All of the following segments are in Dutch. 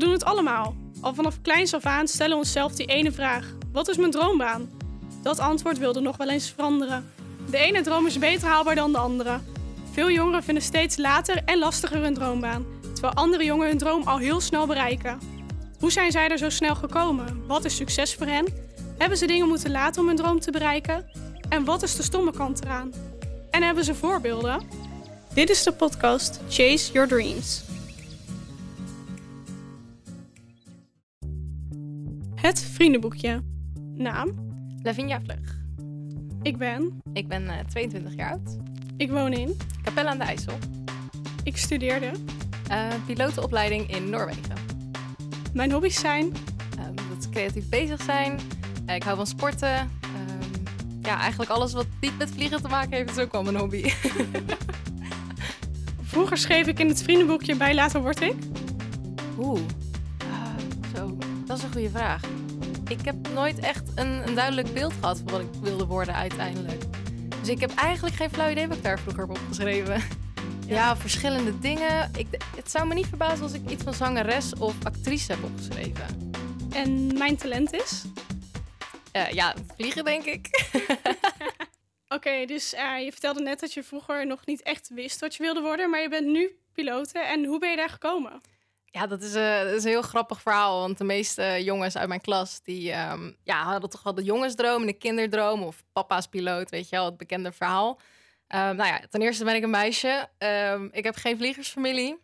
doen het allemaal. Al vanaf kleins af aan stellen we onszelf die ene vraag: wat is mijn droombaan? Dat antwoord wilde nog wel eens veranderen. De ene droom is beter haalbaar dan de andere. Veel jongeren vinden steeds later en lastiger hun droombaan, terwijl andere jongeren hun droom al heel snel bereiken. Hoe zijn zij er zo snel gekomen? Wat is succes voor hen? Hebben ze dingen moeten laten om hun droom te bereiken? En wat is de stomme kant eraan? En hebben ze voorbeelden? Dit is de podcast Chase Your Dreams. Het vriendenboekje. Naam? Lavinia Vlug. Ik ben. Ik ben uh, 22 jaar oud. Ik woon in. Capelle aan de IJssel. Ik studeerde. Uh, pilotenopleiding in Noorwegen. Mijn hobby's zijn? Um, dat creatief bezig zijn. Uh, ik hou van sporten. Um, ja, eigenlijk alles wat niet met vliegen te maken heeft, is ook wel mijn hobby. Vroeger schreef ik in het vriendenboekje bij Later word ik. Oeh. Dat is een goede vraag. Ik heb nooit echt een, een, duidelijk beeld gehad van wat ik wilde worden uiteindelijk. Dus ik heb eigenlijk geen flauw idee wat ik daar vroeger heb opgeschreven. Ja, ja verschillende dingen. Ik, het zou me niet verbazen als ik iets van zangeres of actrice heb opgeschreven. En mijn talent is? Uh, ja, vliegen denk ik. Oké, dus uh, je vertelde net dat je vroeger nog niet echt wist wat je wilde worden, maar je bent nu piloot. En hoe ben je daar gekomen? Ja, dat is, dat is een heel grappig verhaal. Want de meeste jongens uit mijn klas, die um, ja, hadden toch wel de jongensdroom en de kinderdroom. Of papa's piloot, weet je wel, het bekende verhaal. Um, nou ja, ten eerste ben ik een meisje. Um, ik heb geen vliegersfamilie.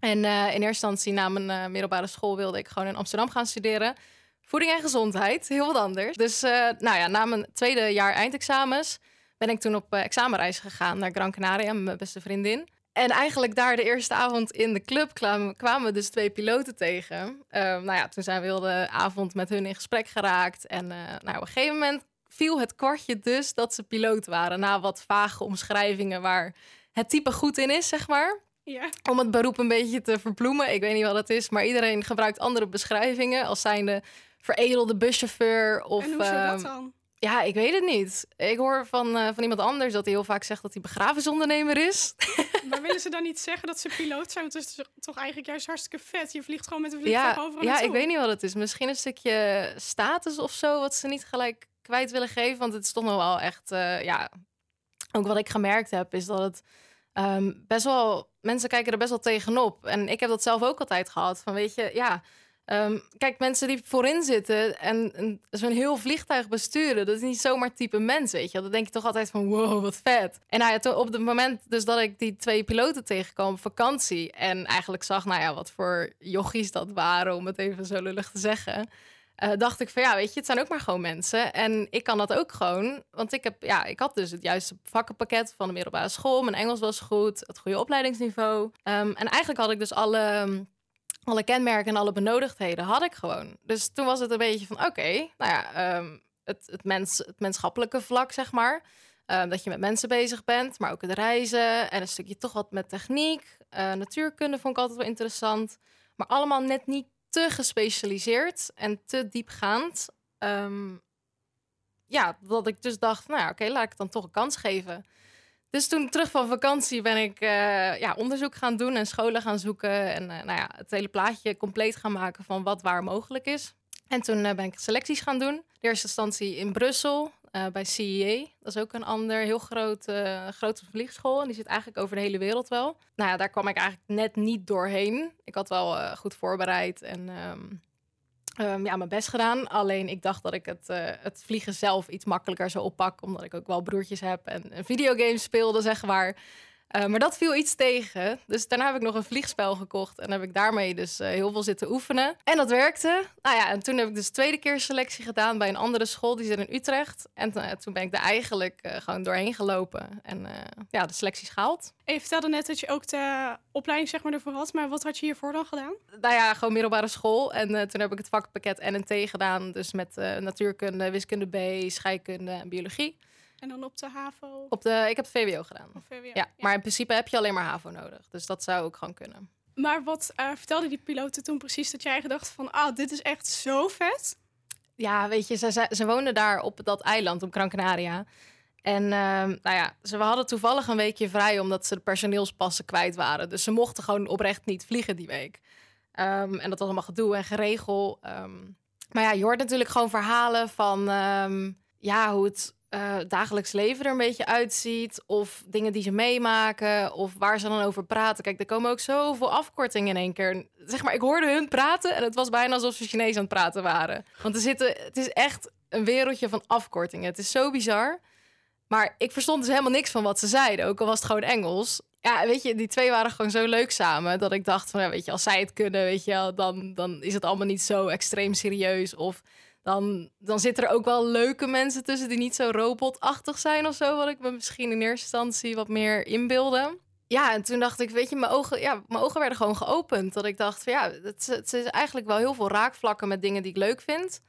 En uh, in eerste instantie na mijn uh, middelbare school wilde ik gewoon in Amsterdam gaan studeren. Voeding en gezondheid, heel wat anders. Dus nou ja, na mijn tweede jaar eindexamens ben ik toen op examenreis gegaan naar Gran Canaria met mijn beste vriendin. En eigenlijk daar de eerste avond in de club kwamen, kwamen we dus twee piloten tegen. Uh, nou ja, toen zijn we heel de avond met hun in gesprek geraakt. En uh, nou, op een gegeven moment viel het kwartje dus dat ze piloot waren. Na wat vage omschrijvingen waar het type goed in is, zeg maar. Ja. Om het beroep een beetje te verbloemen. Ik weet niet wat het is, maar iedereen gebruikt andere beschrijvingen. Als zijnde veredelde buschauffeur of... En hoe zit dat dan? Ja, ik weet het niet. Ik hoor van, uh, van iemand anders dat hij heel vaak zegt dat hij begrafenisondernemer is. Maar willen ze dan niet zeggen dat ze piloot zijn? Want het is toch eigenlijk juist hartstikke vet. Je vliegt gewoon met een vliegtuig ja, overal Ja, naartoe. ik weet niet wat het is. Misschien een stukje status of zo, wat ze niet gelijk kwijt willen geven. Want het is toch nog wel echt, uh, ja... Ook wat ik gemerkt heb, is dat het um, best wel... Mensen kijken er best wel tegenop. En ik heb dat zelf ook altijd gehad. Van weet je, ja... Um, kijk, mensen die voorin zitten en, zo'n heel vliegtuig besturen, dat is niet zomaar type mens, weet je. Dan denk je toch altijd van, wow, wat vet. En nou toen, op het moment dus dat ik die twee piloten tegenkwam op vakantie en eigenlijk zag, nou ja, wat voor jochies dat waren, om het even zo lullig te zeggen, uh, dacht ik van, ja, weet je, het zijn ook maar gewoon mensen. En ik kan dat ook gewoon, want ik, heb, ja, ik had dus het juiste vakkenpakket van de middelbare school. Mijn Engels was goed, het goede opleidingsniveau. Um, en eigenlijk had ik dus alle alle kenmerken en alle benodigdheden had ik gewoon. Dus toen was het een beetje van, oké, nou ja, um, het, het, mens, het menschappelijke vlak, zeg maar. Um, dat je met mensen bezig bent, maar ook het reizen en een stukje toch wat met techniek. Uh, natuurkunde vond ik altijd wel interessant. Maar allemaal net niet te gespecialiseerd en te diepgaand. Um, ja, dat ik dus dacht, nou ja, oké, laat ik het dan toch een kans geven. Dus toen terug van vakantie ben ik uh, ja, onderzoek gaan doen en scholen gaan zoeken. En uh, nou ja, het hele plaatje compleet gaan maken van wat waar mogelijk is. En toen uh, ben ik selecties gaan doen. De eerste instantie in Brussel bij CEA. Dat is ook een ander heel groot, grote vliegschool. En die zit eigenlijk over de hele wereld wel. Nou ja, daar kwam ik eigenlijk net niet doorheen. Ik had wel goed voorbereid en... Um, Um, ja, mijn best gedaan. Alleen ik dacht dat ik het, uh, het vliegen zelf iets makkelijker zou oppakken. Omdat ik ook wel broertjes heb en een videogame speelde, zeg maar. Uh, maar dat viel iets tegen. Dus daarna heb ik nog een vliegspel gekocht. En heb ik daarmee dus uh, heel veel zitten oefenen. En dat werkte. Nou ja, en toen heb ik dus tweede keer selectie gedaan bij een andere school. Die zit in Utrecht. En toen ben ik er eigenlijk gewoon doorheen gelopen. En ja, de selecties gehaald. En je vertelde net dat je ook de opleiding zeg maar, ervoor had. Maar wat had je hiervoor dan gedaan? Nou ja, gewoon middelbare school. En toen heb ik het vakpakket NNT gedaan. Dus met natuurkunde, wiskunde B, scheikunde en biologie. En dan op de HAVO? Op de, ik heb VWO gedaan. VWO, ja, ja, maar in principe heb je alleen maar HAVO nodig. Dus dat zou ook gewoon kunnen. Maar wat uh, vertelde die piloten toen precies dat jij gedacht van... ah, dit is echt zo vet? Ja, weet je, ze, ze, ze woonden daar op dat eiland, op Gran Canaria. En uh, nou ja, ze hadden toevallig een weekje vrij... omdat ze de personeelspassen kwijt waren. Dus ze mochten gewoon oprecht niet vliegen die week. Ehm, en dat was allemaal gedoe en geregel. Ehm, maar ja, je hoort natuurlijk gewoon verhalen van ja, hoe het uh, dagelijks leven er een beetje uitziet. Of dingen die ze meemaken. Of waar ze dan over praten. Kijk, er komen ook zoveel afkortingen in één keer. Zeg maar, ik hoorde hun praten en het was bijna alsof ze Chinees aan het praten waren. Want er zitten, het is echt een wereldje van afkortingen. Het is zo bizar. Maar ik verstond dus helemaal niks van wat ze zeiden. Ook al was het gewoon Engels. Ja, weet je, die twee waren gewoon zo leuk samen. Dat ik dacht van, ja, weet je, als zij het kunnen, weet je, dan, dan is het allemaal niet zo extreem serieus. Of dan, dan zitten er ook wel leuke mensen tussen die niet zo robotachtig zijn of zo. Wat ik me misschien in eerste instantie wat meer inbeelde. Ja, en toen dacht ik, weet je, mijn ogen, ja, mijn ogen werden gewoon geopend. Dat ik dacht van ja, het, het is eigenlijk wel heel veel raakvlakken met dingen die ik leuk vind.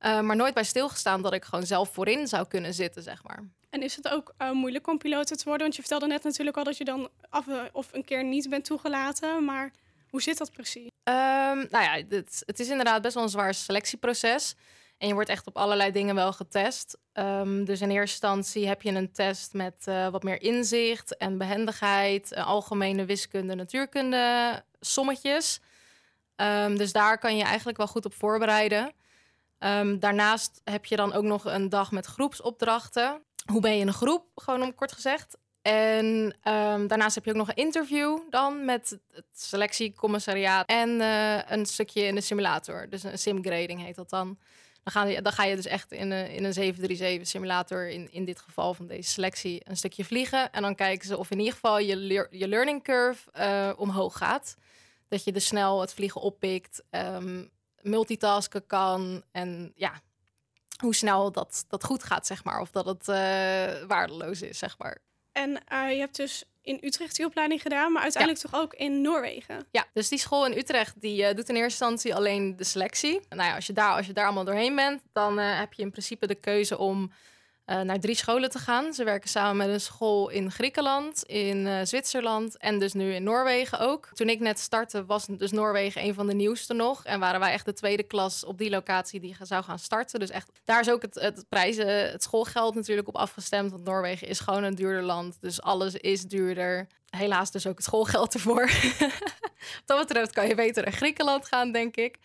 Uh, maar nooit bij stilgestaan dat ik gewoon zelf voorin zou kunnen zitten, zeg maar. En is het ook uh, moeilijk om piloot te worden? Want je vertelde net natuurlijk al dat je dan af of een keer niet bent toegelaten. Maar hoe zit dat precies? Um, nou ja, het, het, is inderdaad best wel een zwaar selectieproces. En je wordt echt op allerlei dingen wel getest. Um, dus in eerste instantie heb je een test met uh, wat meer inzicht en behendigheid, uh, algemene wiskunde, natuurkunde, sommetjes. Um, dus daar kan je eigenlijk wel goed op voorbereiden. Um, daarnaast heb je dan ook nog een dag met groepsopdrachten. Hoe ben je een groep, gewoon om kort gezegd. En daarnaast heb je ook nog een interview dan met het selectiecommissariaat en uh, een stukje in de simulator. Dus een simgrading heet dat dan. Dan, ga je, dan ga je dus echt in een, in een 737 simulator, in, in dit geval van deze selectie, een stukje vliegen. En dan kijken ze of in ieder geval je, je learning curve uh, omhoog gaat. Dat je dus snel het vliegen oppikt, um, multitasken kan en ja, hoe snel dat, dat goed gaat, zeg maar. Of dat het uh, waardeloos is, zeg maar. En uh, je hebt dus in Utrecht die opleiding gedaan, maar uiteindelijk toch ook in Noorwegen. Ja, dus die school in Utrecht die uh, doet in eerste instantie alleen de selectie. Nou ja, als je daar, als je daar allemaal doorheen bent, dan uh, heb je in principe de keuze om uh, naar drie scholen te gaan. Ze werken samen met een school in Griekenland, in uh, Zwitserland en dus nu in Noorwegen ook. Toen ik net startte was dus Noorwegen een van de nieuwste nog. En waren wij echt de tweede klas op die locatie die zou gaan starten. Dus echt, daar is ook het, het prijzen, het schoolgeld natuurlijk op afgestemd. Want Noorwegen is gewoon een duurder land, dus alles is duurder. Helaas dus ook het schoolgeld ervoor. Wat dat betreft kan je beter naar Griekenland gaan, denk ik.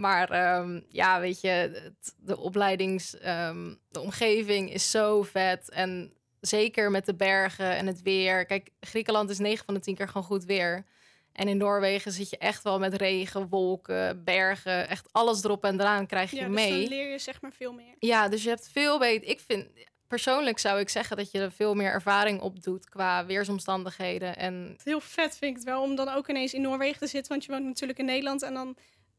Maar um, ja, weet je, het, de opleidings, um, de omgeving is zo vet. En zeker met de bergen en het weer. Kijk, Griekenland is 9 van de 10 keer gewoon goed weer. En in Noorwegen zit je echt wel met regen, wolken, bergen. Echt alles erop en eraan krijg je ja, mee. Dus dan leer je zeg maar veel meer. Ja, dus je hebt veel beter. Ik vind persoonlijk zou ik zeggen dat je er veel meer ervaring op doet qua weersomstandigheden. En... Heel vet vind ik het wel om dan ook ineens in Noorwegen te zitten. Want je woont natuurlijk in Nederland en dan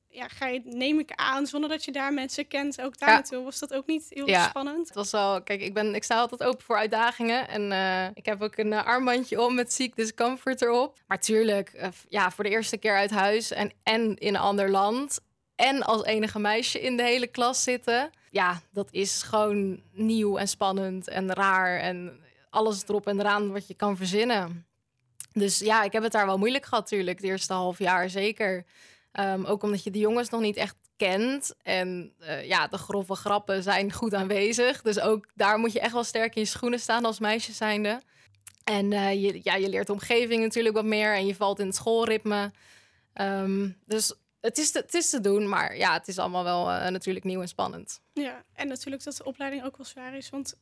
ja, ga je, neem ik aan, zonder dat je daar mensen kent, ook daar ja. naartoe. Was dat ook niet heel ja. spannend? Het was wel, kijk, ik, ben, ik sta altijd open voor uitdagingen. En uh, ik heb ook een uh, armbandje om met Ziek Discomfort erop. Maar tuurlijk, uh, ja, voor de eerste keer uit huis en, en in een ander land. En als enige meisje in de hele klas zitten. Ja, dat is gewoon nieuw en spannend en raar. En alles erop en eraan wat je kan verzinnen. Dus ja, ik heb het daar wel moeilijk gehad, natuurlijk. Het eerste half jaar zeker. Um, ook omdat je de jongens nog niet echt kent. En uh, ja, de grove grappen zijn goed aanwezig. Dus ook daar moet je echt wel sterk in je schoenen staan als meisje zijnde. En uh, je, ja, je leert de omgeving natuurlijk wat meer. En je valt in het schoolritme. Um, dus het is, te, het is te doen, maar ja, het is allemaal wel uh, natuurlijk nieuw en spannend. Ja, en natuurlijk dat de opleiding ook wel zwaar is. Want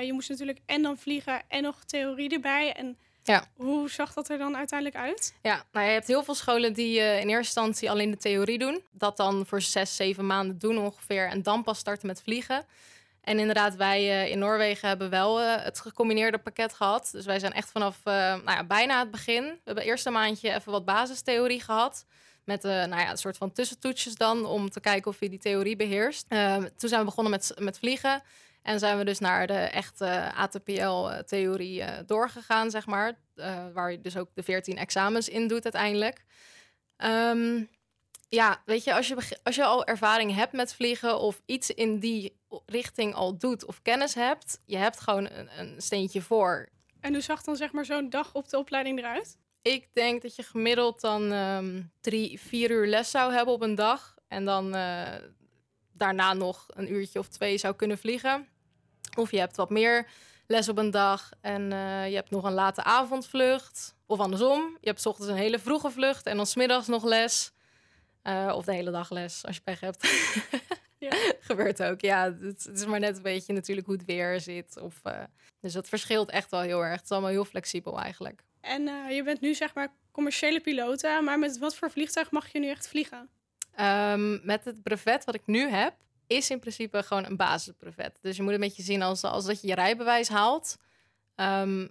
je moest natuurlijk en dan vliegen en nog theorie erbij. En ja. Hoe zag dat er dan uiteindelijk uit? Ja, nou, je hebt heel veel scholen die uh, in eerste instantie alleen de theorie doen. Dat dan voor zes, zeven maanden doen ongeveer. En dan pas starten met vliegen. En inderdaad, wij uh, in Noorwegen hebben wel uh, het gecombineerde pakket gehad. Dus wij zijn echt vanaf nou ja, bijna het begin. We hebben eerst een maandje even wat basistheorie gehad. Met nou ja, een soort van tussentoetsjes dan, om te kijken of je die theorie beheerst. Ehm, toen zijn we begonnen met, met vliegen. En zijn we dus naar de echte ATPL-theorie uh, doorgegaan, zeg maar. Uh, waar je dus ook de 14 examens in doet uiteindelijk. Um, ja, weet je als, je, als je al ervaring hebt met vliegen of iets in die richting al doet of kennis hebt, je hebt gewoon een, een steentje voor. En hoe zag dan zeg maar zo'n dag op de opleiding eruit? Ik denk dat je gemiddeld dan um, drie, vier uur les zou hebben op een dag. En dan uh, daarna nog een uurtje of twee zou kunnen vliegen. Of je hebt wat meer les op een dag en uh, je hebt nog een late avondvlucht. Of andersom, je hebt s ochtends een hele vroege vlucht en dan smiddags nog les. Uh, of de hele dag les, als je pech hebt. Ja. Gebeurt ook, ja. Het, het, is maar net een beetje natuurlijk hoe het weer zit. Of, uh, dus dat verschilt echt wel heel erg. Het is allemaal heel flexibel eigenlijk. En je bent nu zeg maar commerciële piloot, maar met wat voor vliegtuig mag je nu echt vliegen? Um, met het brevet wat ik nu heb, is in principe gewoon een basisbrevet. Dus je moet een beetje zien als, als dat je je rijbewijs haalt. Um,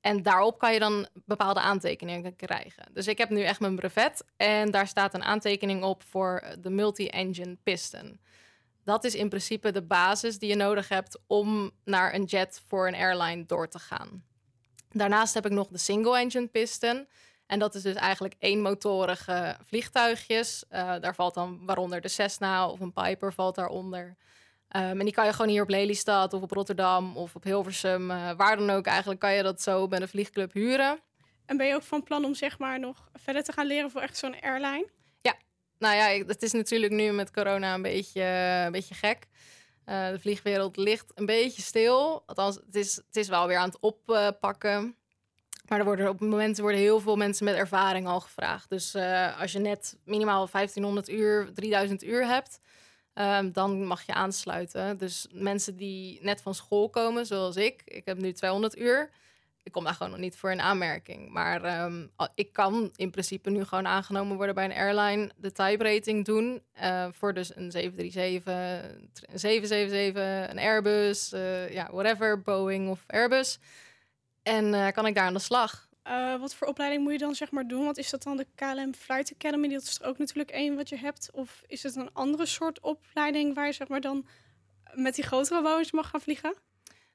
en daarop kan je dan bepaalde aantekeningen krijgen. Dus ik heb nu echt mijn brevet en daar staat een aantekening op voor de multi-engine piston. Dat is in principe de basis die je nodig hebt om naar een jet voor een airline door te gaan. Daarnaast heb ik nog de single-engine piston. En dat is dus eigenlijk eenmotorige vliegtuigjes. Uh, daar valt dan waaronder de Cessna of een Piper valt daaronder. Um, en die kan je gewoon hier op Lelystad of op Rotterdam of op Hilversum, uh, waar dan ook eigenlijk, kan je dat zo bij een vliegclub huren. En ben je ook van plan om zeg maar nog verder te gaan leren voor echt zo'n airline? Ja, nou ja, het is natuurlijk nu met corona een beetje, een beetje gek. Uh, de vliegwereld ligt een beetje stil. Althans, het is, het is wel weer aan het oppakken. Maar er worden op het moment worden heel veel mensen met ervaring al gevraagd. Dus uh, als je net minimaal 1500 uur, 3000 uur hebt, um, dan mag je aansluiten. Dus mensen die net van school komen, zoals ik, ik heb nu 200 uur. Ik kom daar gewoon nog niet voor in aanmerking. Maar um, ik kan in principe nu gewoon aangenomen worden bij een airline, de type rating doen. Uh, voor dus een 737, een 777, een Airbus, uh, ja, whatever, Boeing of Airbus. En uh, kan ik daar aan de slag. Uh, wat voor opleiding moet je dan zeg maar doen? Want is dat dan de KLM Flight Academy? Dat is er ook natuurlijk één wat je hebt. Of is het een andere soort opleiding waar je zeg maar dan met die grotere wonings mag gaan vliegen?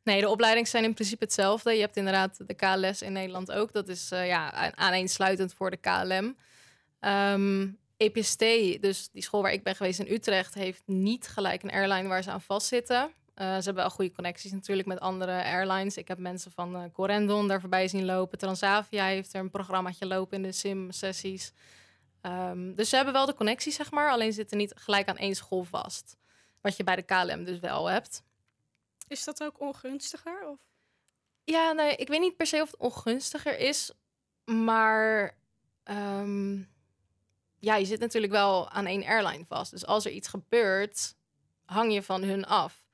Nee, de opleidingen zijn in principe hetzelfde. Je hebt inderdaad de KLS in Nederland ook. Dat is uh, ja, aaneensluitend voor de KLM. Um, ehm, EPST, dus die school waar ik ben geweest in Utrecht, heeft niet gelijk een airline waar ze aan vastzitten. Uh, ze hebben wel goede connecties natuurlijk met andere airlines. Ik heb mensen van uh, Corendon daar voorbij zien lopen. Transavia heeft er een programmaatje lopen in de sim-sessies. Um, dus ze hebben wel de connecties, zeg maar. Alleen zitten niet gelijk aan één school vast. Wat je bij de KLM dus wel hebt. Is dat ook ongunstiger? Of? Ja, nee, ik weet niet per se of het ongunstiger is. Maar um, ja, je zit natuurlijk wel aan één airline vast. Dus als er iets gebeurt, hang je van hun af.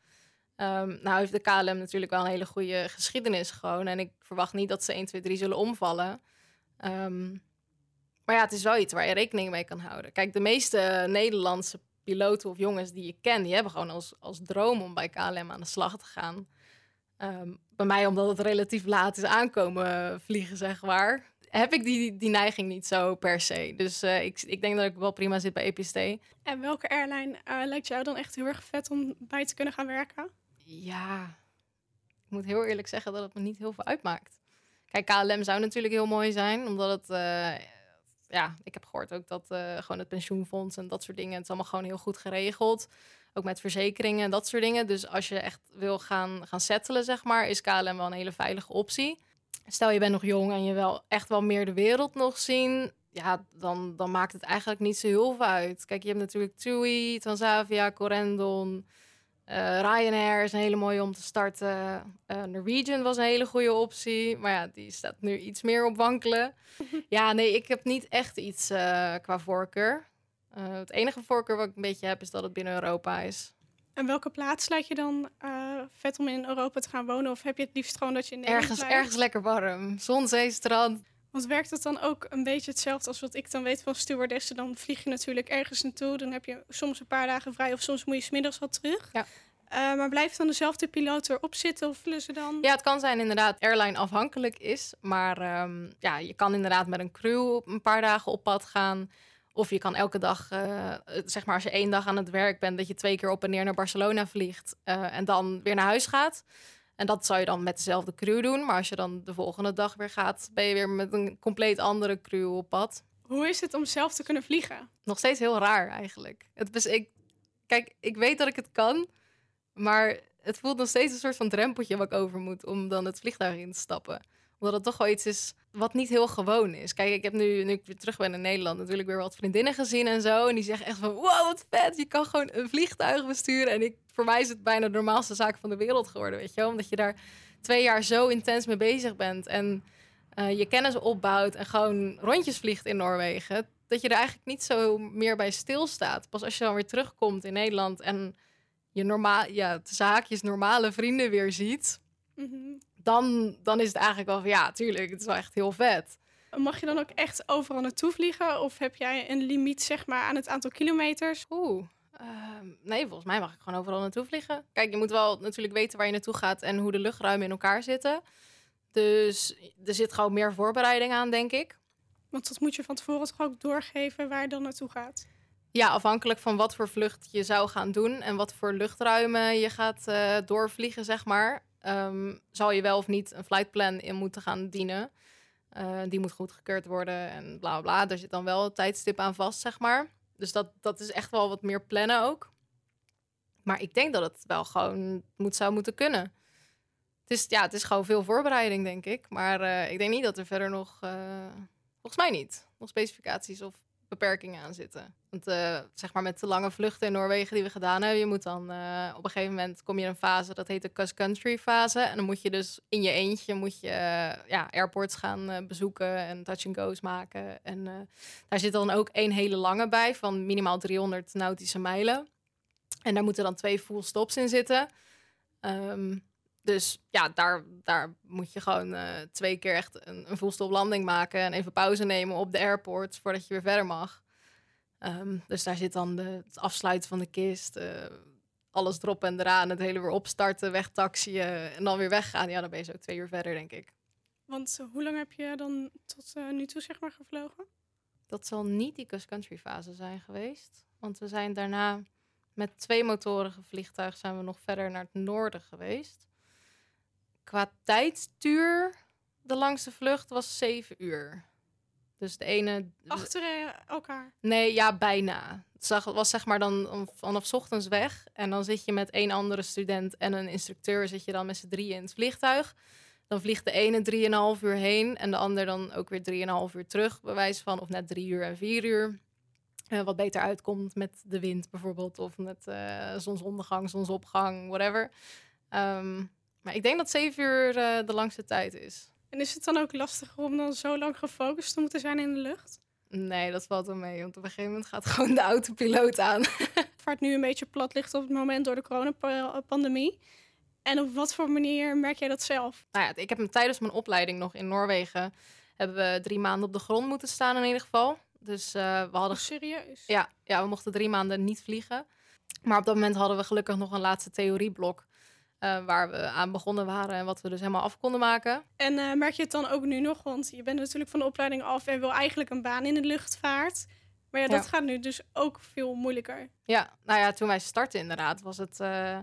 Um, nou heeft de KLM natuurlijk wel een hele goede geschiedenis gewoon. En ik verwacht niet dat ze 1, 2, 3 zullen omvallen. Um, maar ja, het is wel iets waar je rekening mee kan houden. Kijk, de meeste Nederlandse piloten of jongens die je kent... die hebben gewoon als, als droom om bij KLM aan de slag te gaan. Um, bij mij, omdat het relatief laat is aankomen vliegen, zeg maar... heb ik die, die neiging niet zo per se. Dus uh, ik, ik denk dat ik wel prima zit bij EPST. En welke airline uh, lijkt jou dan echt heel erg vet om bij te kunnen gaan werken? Ja, ik moet heel eerlijk zeggen dat het me niet heel veel uitmaakt. Kijk, KLM zou natuurlijk heel mooi zijn, omdat het... Uh, ja, ik heb gehoord ook dat uh, gewoon het pensioenfonds en dat soort dingen... het is allemaal gewoon heel goed geregeld. Ook met verzekeringen en dat soort dingen. Dus als je echt wil gaan, gaan settelen, zeg maar... is KLM wel een hele veilige optie. Stel, je bent nog jong en je wil echt wel meer de wereld nog zien... ja, dan, dan maakt het eigenlijk niet zo heel veel uit. Kijk, je hebt natuurlijk TUI, Transavia, Corendon... Uh, Ryanair is een hele mooie om te starten. Uh, Norwegian was een hele goede optie. Maar ja, die staat nu iets meer op wankelen. ja, nee, ik heb niet echt iets uh, qua voorkeur. het enige voorkeur wat ik een beetje heb, is dat het binnen Europa is. En welke plaats lijkt je dan vet om in Europa te gaan wonen? Of heb je het liefst gewoon dat je in Nederland Ergens, ergens lekker warm. Zon, zee, strand. Want werkt het dan ook een beetje hetzelfde als wat ik dan weet van stewardessen? Dan vlieg je natuurlijk ergens naartoe. Dan heb je soms een paar dagen vrij of soms moet je smiddags wat terug. Ja. Uh, maar blijft dan dezelfde piloot erop zitten of vullen ze dan? Ja, het kan zijn inderdaad airline afhankelijk is. Maar um, ja, je kan inderdaad met een crew een paar dagen op pad gaan. Of je kan elke dag, uh, zeg maar als je één dag aan het werk bent... dat je twee keer op en neer naar Barcelona vliegt uh, en dan weer naar huis gaat. En dat zou je dan met dezelfde crew doen. Maar als je dan de volgende dag weer gaat... ben je weer met een compleet andere crew op pad. Hoe is het om zelf te kunnen vliegen? Nog steeds heel raar eigenlijk. Het is, ik, kijk, ik weet dat ik het kan... Maar het voelt nog steeds een soort van drempeltje wat ik over moet om dan het vliegtuig in te stappen. Omdat het toch wel iets is wat niet heel gewoon is. Kijk, ik heb nu, nu ik weer terug ben in Nederland, natuurlijk weer wat vriendinnen gezien en zo. En die zeggen echt van, wow, wat vet, je kan gewoon een vliegtuig besturen. En ik, voor mij is het bijna de normaalste zaak van de wereld geworden, weet je wel. Omdat je daar twee jaar zo intens mee bezig bent en uh, je kennis opbouwt en gewoon rondjes vliegt in Noorwegen. dat je er eigenlijk niet zo meer bij stilstaat. Pas als je dan weer terugkomt in Nederland en je normaal, ja, haakjes normale vrienden weer ziet, Mhm. Dan, dan is het eigenlijk wel van ja, tuurlijk, het is wel echt heel vet. Mag je dan ook echt overal naartoe vliegen? Of heb jij een limiet zeg maar, aan het aantal kilometers? Oeh. ehm, nee, volgens mij mag ik gewoon overal naartoe vliegen. Kijk, je moet wel natuurlijk weten waar je naartoe gaat en hoe de luchtruimen in elkaar zitten. Dus er zit gewoon meer voorbereiding aan, denk ik. Want dat moet je van tevoren toch ook doorgeven waar je dan naartoe gaat. Ja, afhankelijk van wat voor vlucht je zou gaan doen en wat voor luchtruimen je gaat eh, doorvliegen, zeg maar. Ehm, zal je wel of niet een flightplan in moeten gaan dienen. Eh, die moet goedgekeurd worden en bla bla bla. Daar zit dan wel een tijdstip aan vast, zeg maar. Dus dat, dat is echt wel wat meer plannen ook. Maar ik denk dat het wel gewoon moet, zou moeten kunnen. Het is, ja, het is gewoon veel voorbereiding, denk ik. Maar eh, ik denk niet dat er verder nog, eh, volgens mij niet, nog specificaties of beperkingen aan zitten. Want eh, zeg maar met de lange vluchten in Noorwegen die we gedaan hebben, je moet dan eh, op een gegeven moment kom je in een fase, dat heet de cross-country fase. En dan moet je dus in je eentje moet je eh, ja, airports gaan bezoeken en touch-and-go's maken. En daar zit dan ook één hele lange bij van minimaal 300 nautische mijlen. En daar moeten dan twee full stops in zitten. Ehm, dus ja, daar, daar moet je gewoon eh, twee keer echt een, een full stop landing maken en even pauze nemen op de airport voordat je weer verder mag. Ehm, dus daar zit dan de, het afsluiten van de kist, eh, alles erop en eraan, het hele weer opstarten, wegtaxiën en dan weer weggaan. Ja, dan ben je zo twee uur verder, denk ik. Want eh, hoe lang heb je dan tot nu toe zeg maar, gevlogen? Dat zal niet die cross-country fase zijn geweest. Want we zijn daarna met twee motorige vliegtuigen zijn we nog verder naar het noorden geweest. Qua tijdstuur, de langste vlucht was zeven uur. Dus de ene... Achter eh, elkaar. Nee, ja, bijna. Het was zeg maar dan vanaf ochtends weg. En dan zit je met één andere student en een instructeur... zit je dan met z'n drieën in het vliegtuig. Dan vliegt de ene drieënhalf uur heen... en de ander dan ook weer drieënhalf uur terug, bij wijze van. Of net drie uur en vier uur. Eh, wat beter uitkomt met de wind bijvoorbeeld... of met eh, zonsondergang, zonsopgang, whatever. Ehm, maar ik denk dat zeven uur eh, de langste tijd is. En is het dan ook lastiger om dan zo lang gefocust te moeten zijn in de lucht? Nee, dat valt wel mee. Want op een gegeven moment gaat gewoon de autopiloot aan. Vaart nu een beetje plat ligt op het moment door de coronapandemie. En op wat voor manier merk jij dat zelf? nou ja, ik heb hem tijdens mijn opleiding nog in Noorwegen... hebben we drie maanden op de grond moeten staan in ieder geval. Dus eh, we Oh, hadden... serieus? Ja, ja, we mochten drie maanden niet vliegen. Maar op dat moment hadden we gelukkig nog een laatste theorieblok... eh, waar we aan begonnen waren en wat we dus helemaal af konden maken. En eh, merk je het dan ook nu nog? Want je bent natuurlijk van de opleiding af en wil eigenlijk een baan in de luchtvaart. Maar ja, dat Ja. gaat nu dus ook veel moeilijker. Ja, nou ja, toen wij startten inderdaad, was het, eh,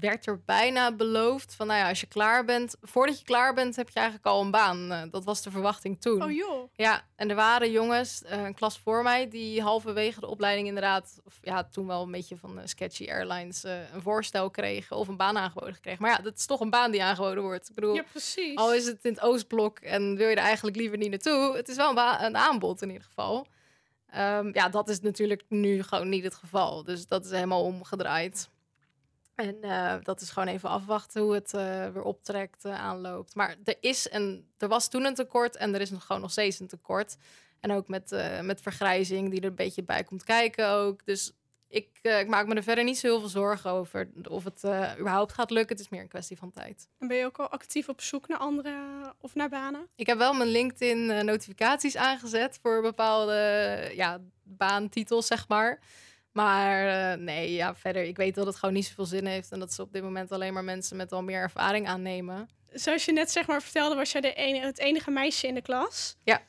werd er bijna beloofd van, nou ja, als je klaar bent, voordat je klaar bent, heb je eigenlijk al een baan. Eh, dat was de verwachting toen. Oh joh. Ja, en er waren jongens, eh, een klas voor mij, die halverwege de opleiding inderdaad, of ja, toen wel een beetje van eh, Sketchy Airlines een voorstel kregen of een baan aangeboden gekregen. Maar ja, dat is toch een baan die aangeboden wordt. Ik bedoel, Ja, precies. al is het in het Oostblok en wil je er eigenlijk liever niet naartoe, het is wel een, een aanbod in ieder geval. Ehm, ja, dat is natuurlijk nu gewoon niet het geval. Dus dat is helemaal omgedraaid. En eh, dat is gewoon even afwachten hoe het eh, weer optrekt, eh, aanloopt. Maar er is een, er was toen een tekort en er is nog gewoon nog steeds een tekort. En ook met, met vergrijzing die er een beetje bij komt kijken ook. Dus ik, ik maak me er verder niet zo heel veel zorgen over of het überhaupt gaat lukken. Het is meer een kwestie van tijd. En ben je ook al actief op zoek naar andere of naar banen? Ik heb wel mijn LinkedIn notificaties aangezet voor bepaalde ja, baantitels, zeg maar. Maar eh, nee, ja, verder, ik weet dat het gewoon niet zoveel zin heeft. En dat ze op dit moment alleen maar mensen met al meer ervaring aannemen. Zoals je net zeg maar vertelde, was jij de ene, het enige meisje in de klas. Ja.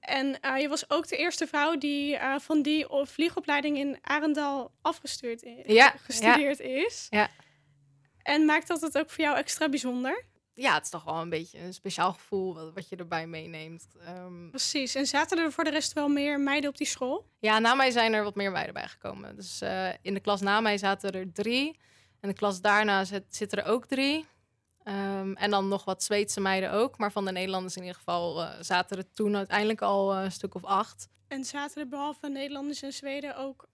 En eh, je was ook de eerste vrouw die eh, van die vliegopleiding in Arendal afgestuurd is, Ja, gestudeerd is. Ja. En maakt dat het ook voor jou extra bijzonder? Ja, het is toch wel een beetje een speciaal gevoel wat, wat je erbij meeneemt. Ehm, Precies. En zaten er voor de rest wel meer meiden op die school? ja, na mij zijn er wat meer meiden bijgekomen. Dus eh, in de klas na mij zaten er drie. En de klas daarna zit, zitten er ook drie. Ehm, en dan nog wat Zweedse meiden ook. Maar van de Nederlanders in ieder geval eh, zaten er toen uiteindelijk al eh, een stuk of acht. En zaten er behalve Nederlanders en Zweden ook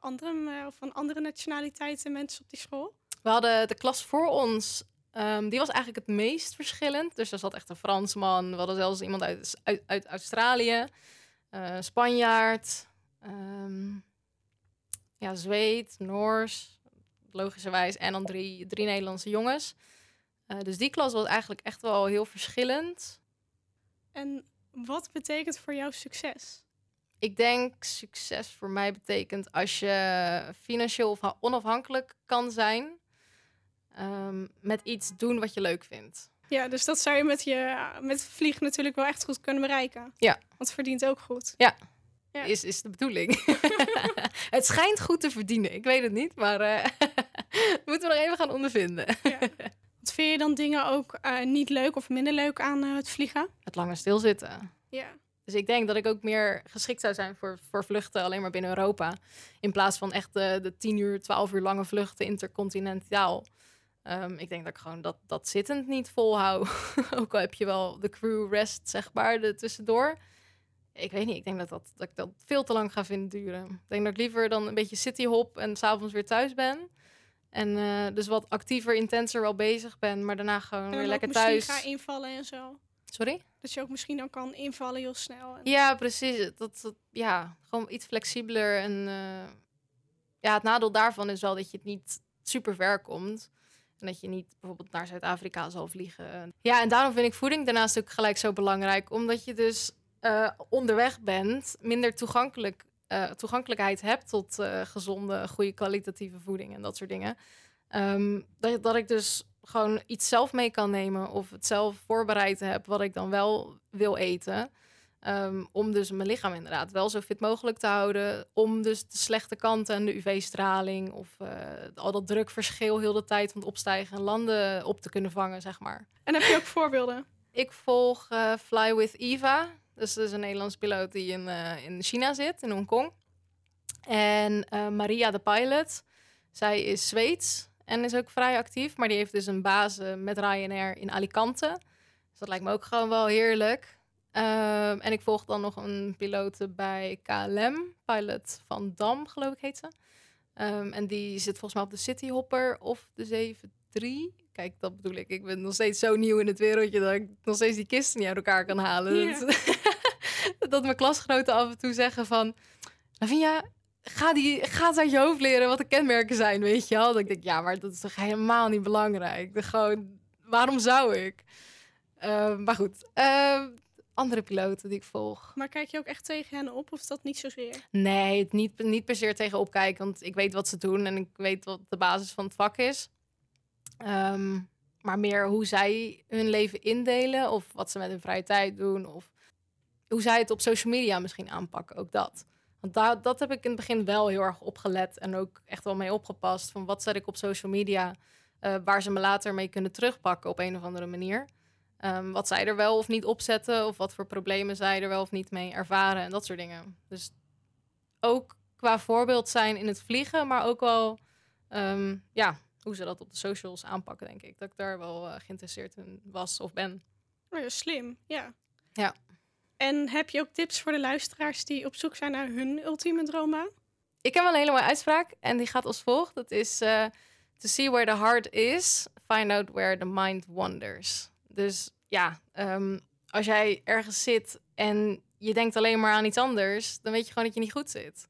andere, van andere nationaliteiten mensen op die school? We hadden de klas voor ons, ehm, die was eigenlijk het meest verschillend. Dus er zat echt een Fransman, we hadden zelfs iemand uit, uit, uit Australië. eh, Spanjaard, ehm, ja, Zweed, Noors, logischerwijs. En dan drie, drie Nederlandse jongens. Eh, dus die klas was eigenlijk echt wel heel verschillend. En wat betekent voor jou succes? Ik denk succes voor mij betekent als je financieel of onafhankelijk kan zijn. Ehm, met iets doen wat je leuk vindt. Ja, dus dat zou je met, je met vliegen natuurlijk wel echt goed kunnen bereiken. Ja. Want het verdient ook goed. Ja. Is, is de bedoeling. het schijnt goed te verdienen. Ik weet het niet, maar eh, moeten we nog even gaan ondervinden. Ja. Wat vind je dan dingen ook eh, niet leuk of minder leuk aan eh, het vliegen? Het langer stilzitten. Ja. Dus ik denk dat ik ook meer geschikt zou zijn voor, voor vluchten alleen maar binnen Europa. In plaats van echt de, de 10 uur, 12 uur lange vluchten intercontinentaal. Ehm, ik denk dat ik gewoon dat, dat zittend niet volhoud. ook al heb je wel de crew rest, zeg maar, er tussendoor. Ik weet niet, ik denk dat, dat, dat ik dat veel te lang ga vinden duren. Ik denk dat ik liever dan een beetje cityhop en s'avonds weer thuis ben. En eh, dus wat actiever, intenser wel bezig ben, maar daarna gewoon weer lekker ook misschien thuis. ga invallen en zo. Sorry? Dat je ook misschien dan kan invallen heel snel. En... Ja, precies. Dat, dat, ja, gewoon iets flexibeler. En eh, ja, het nadeel daarvan is wel dat je het niet super ver komt. Dat je niet bijvoorbeeld naar Zuid-Afrika zal vliegen. Ja, en daarom vind ik voeding daarnaast ook gelijk zo belangrijk. Omdat je dus eh, onderweg bent, minder toegankelijk, eh, toegankelijkheid hebt tot eh, gezonde, goede kwalitatieve voeding en dat soort dingen. Ehm, dat, dat ik dus gewoon iets zelf mee kan nemen of het zelf voorbereid heb wat ik dan wel wil eten. Ehm, om dus mijn lichaam inderdaad wel zo fit mogelijk te houden. Om dus de slechte kanten en de UV-straling of eh, al dat drukverschil heel de tijd van het opstijgen en landen op te kunnen vangen, zeg maar. En heb je ook voorbeelden? Ik volg eh, Fly with Eva. Dus dat is een Nederlands piloot die in, eh, in China zit, in Hongkong. En Maria de Pilot. Zij is Zweeds en is ook vrij actief. Maar die heeft dus een base met Ryanair in Alicante. Dus dat lijkt me ook gewoon wel heerlijk. Ehm, en ik volg dan nog een piloot bij KLM. Pilot van Dam, geloof ik heet ze. Ehm, en die zit volgens mij op de Cityhopper of de 73. Kijk, dat bedoel ik. Ik ben nog steeds zo nieuw in het wereldje dat ik nog steeds die kisten niet uit elkaar kan halen. Dat, mijn klasgenoten af en toe zeggen van... Lavinia, ga, die, ga het uit je hoofd leren wat de kenmerken zijn, weet je wel? Dat ik denk, ja, maar dat is toch helemaal niet belangrijk? Gewoon, waarom zou ik? Ehm, maar goed, ehm, andere piloten die ik volg. Maar kijk je ook echt tegen hen op of is dat niet zozeer? Nee, het niet, niet per se tegen opkijken, want ik weet wat ze doen en ik weet wat de basis van het vak is. Ehm, maar meer hoe zij hun leven indelen of wat ze met hun vrije tijd doen of hoe zij het op social media misschien aanpakken, ook dat. Want daar, dat heb ik in het begin wel heel erg opgelet en ook echt wel mee opgepast van wat zet ik op social media eh, waar ze me later mee kunnen terugpakken op een of andere manier. Ehm, wat zij er wel of niet opzetten of wat voor problemen zij er wel of niet mee ervaren en dat soort dingen. Dus ook qua voorbeeld zijn in het vliegen, maar ook wel ehm, ja, hoe ze dat op de socials aanpakken, denk ik. Dat ik daar wel eh, geïnteresseerd in was of ben. Oh ja, slim, ja. Ja. En heb je ook tips voor de luisteraars die op zoek zijn naar hun ultieme droombaan? Ik heb wel een hele mooie uitspraak en die gaat als volgt. Dat is eh, to see where the heart is, find out where the mind wanders. Dus ja, ehm, als jij ergens zit en je denkt alleen maar aan iets anders, dan weet je gewoon dat je niet goed zit.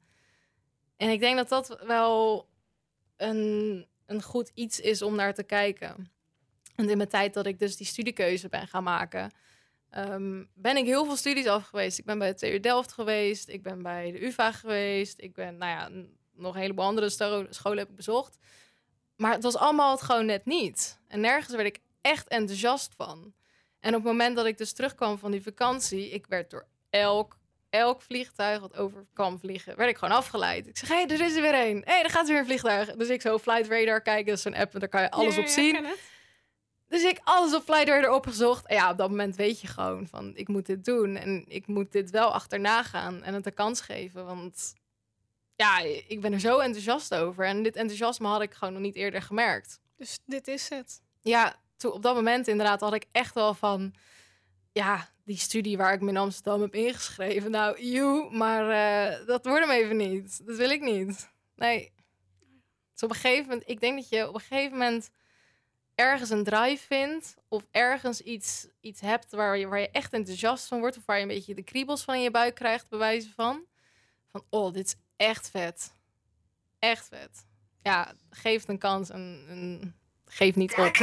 En ik denk dat dat wel een, een goed iets is om naar te kijken. En in mijn tijd dat ik dus die studiekeuze ben gaan maken, ehm, ben ik heel veel studies af geweest. Ik ben bij de TU Delft geweest, ik ben bij de UvA geweest, ik ben, nou ja, nog een heleboel andere scholen heb ik bezocht. Maar het was allemaal het gewoon net niet. En nergens werd ik echt enthousiast van. En op het moment dat ik dus terugkwam van die vakantie, ik werd door elk, elk vliegtuig wat over kwam vliegen, werd ik gewoon afgeleid. Ik zeg, hé, hey, er is er weer een. Hé, hey, er gaat weer een vliegtuig. Dus ik zo Flight Radar kijken, dat is een app en daar kan je alles Ja, op zien. Dus ik alles op Flight Radar opgezocht. En ja, op dat moment weet je gewoon van, ik moet dit doen. En ik moet dit wel achterna gaan en het een kans geven. Want ja, ik ben er zo enthousiast over. En dit enthousiasme had ik gewoon nog niet eerder gemerkt. Dus dit is het. Ja, toen, op dat moment inderdaad had ik echt wel van... Ja, die studie waar ik me in Amsterdam heb ingeschreven. Nou, you, maar eh, dat wordt hem even niet. Dat wil ik niet. Nee. Dus op een gegeven moment... Ik denk dat je op een gegeven moment ergens een drive vindt of ergens iets, iets hebt waar je, waar je echt enthousiast van wordt of waar je een beetje de kriebels van in je buik krijgt, bewijzen van. Van, oh, dit is echt vet. Echt vet. Ja, geef het een kans en geef niet op.